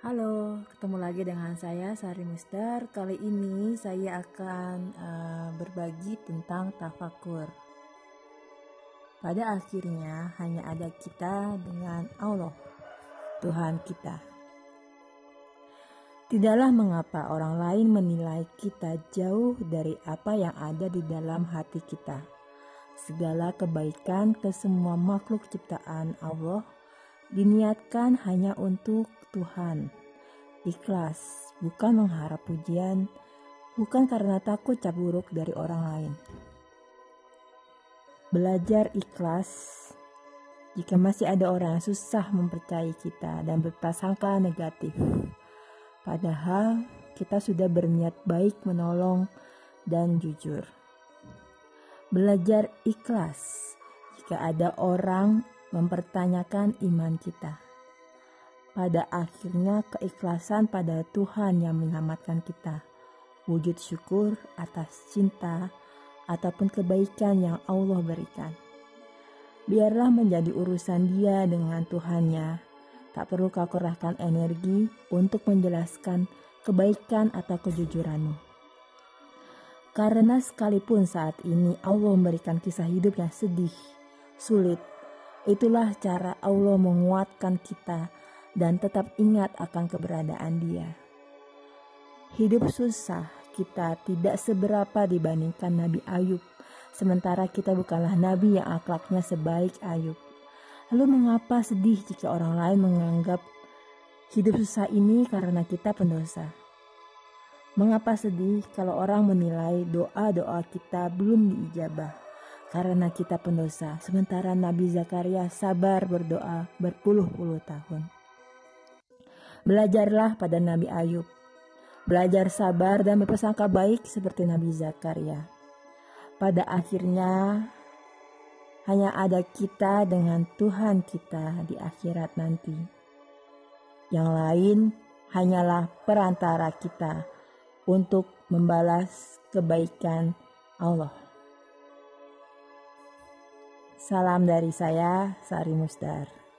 Halo, ketemu lagi dengan saya Sari Musdar. Kali ini saya akan uh, berbagi tentang tafakur. Pada akhirnya hanya ada kita dengan Allah, Tuhan kita. Tidaklah mengapa orang lain menilai kita jauh dari apa yang ada di dalam hati kita. Segala kebaikan ke semua makhluk ciptaan Allah diniatkan hanya untuk Tuhan. Ikhlas, bukan mengharap pujian, bukan karena takut cap buruk dari orang lain. Belajar ikhlas jika masih ada orang yang susah mempercayai kita dan berprasangka negatif. Padahal kita sudah berniat baik menolong dan jujur. Belajar ikhlas jika ada orang mempertanyakan iman kita. Pada akhirnya keikhlasan pada Tuhan yang menyelamatkan kita. Wujud syukur atas cinta ataupun kebaikan yang Allah berikan. Biarlah menjadi urusan dia dengan Tuhannya. Tak perlu kau kerahkan energi untuk menjelaskan kebaikan atau kejujuranmu. Karena sekalipun saat ini Allah memberikan kisah hidup yang sedih, sulit, Itulah cara Allah menguatkan kita dan tetap ingat akan keberadaan Dia. Hidup susah kita tidak seberapa dibandingkan Nabi Ayub, sementara kita bukanlah nabi yang akhlaknya sebaik Ayub. Lalu mengapa sedih jika orang lain menganggap hidup susah ini karena kita pendosa? Mengapa sedih kalau orang menilai doa-doa kita belum diijabah? karena kita pendosa, sementara Nabi Zakaria sabar berdoa berpuluh-puluh tahun. Belajarlah pada Nabi Ayub, belajar sabar dan berpersangka baik seperti Nabi Zakaria. Pada akhirnya, hanya ada kita dengan Tuhan kita di akhirat nanti. Yang lain hanyalah perantara kita untuk membalas kebaikan Allah. Salam dari saya, Sari Musdar.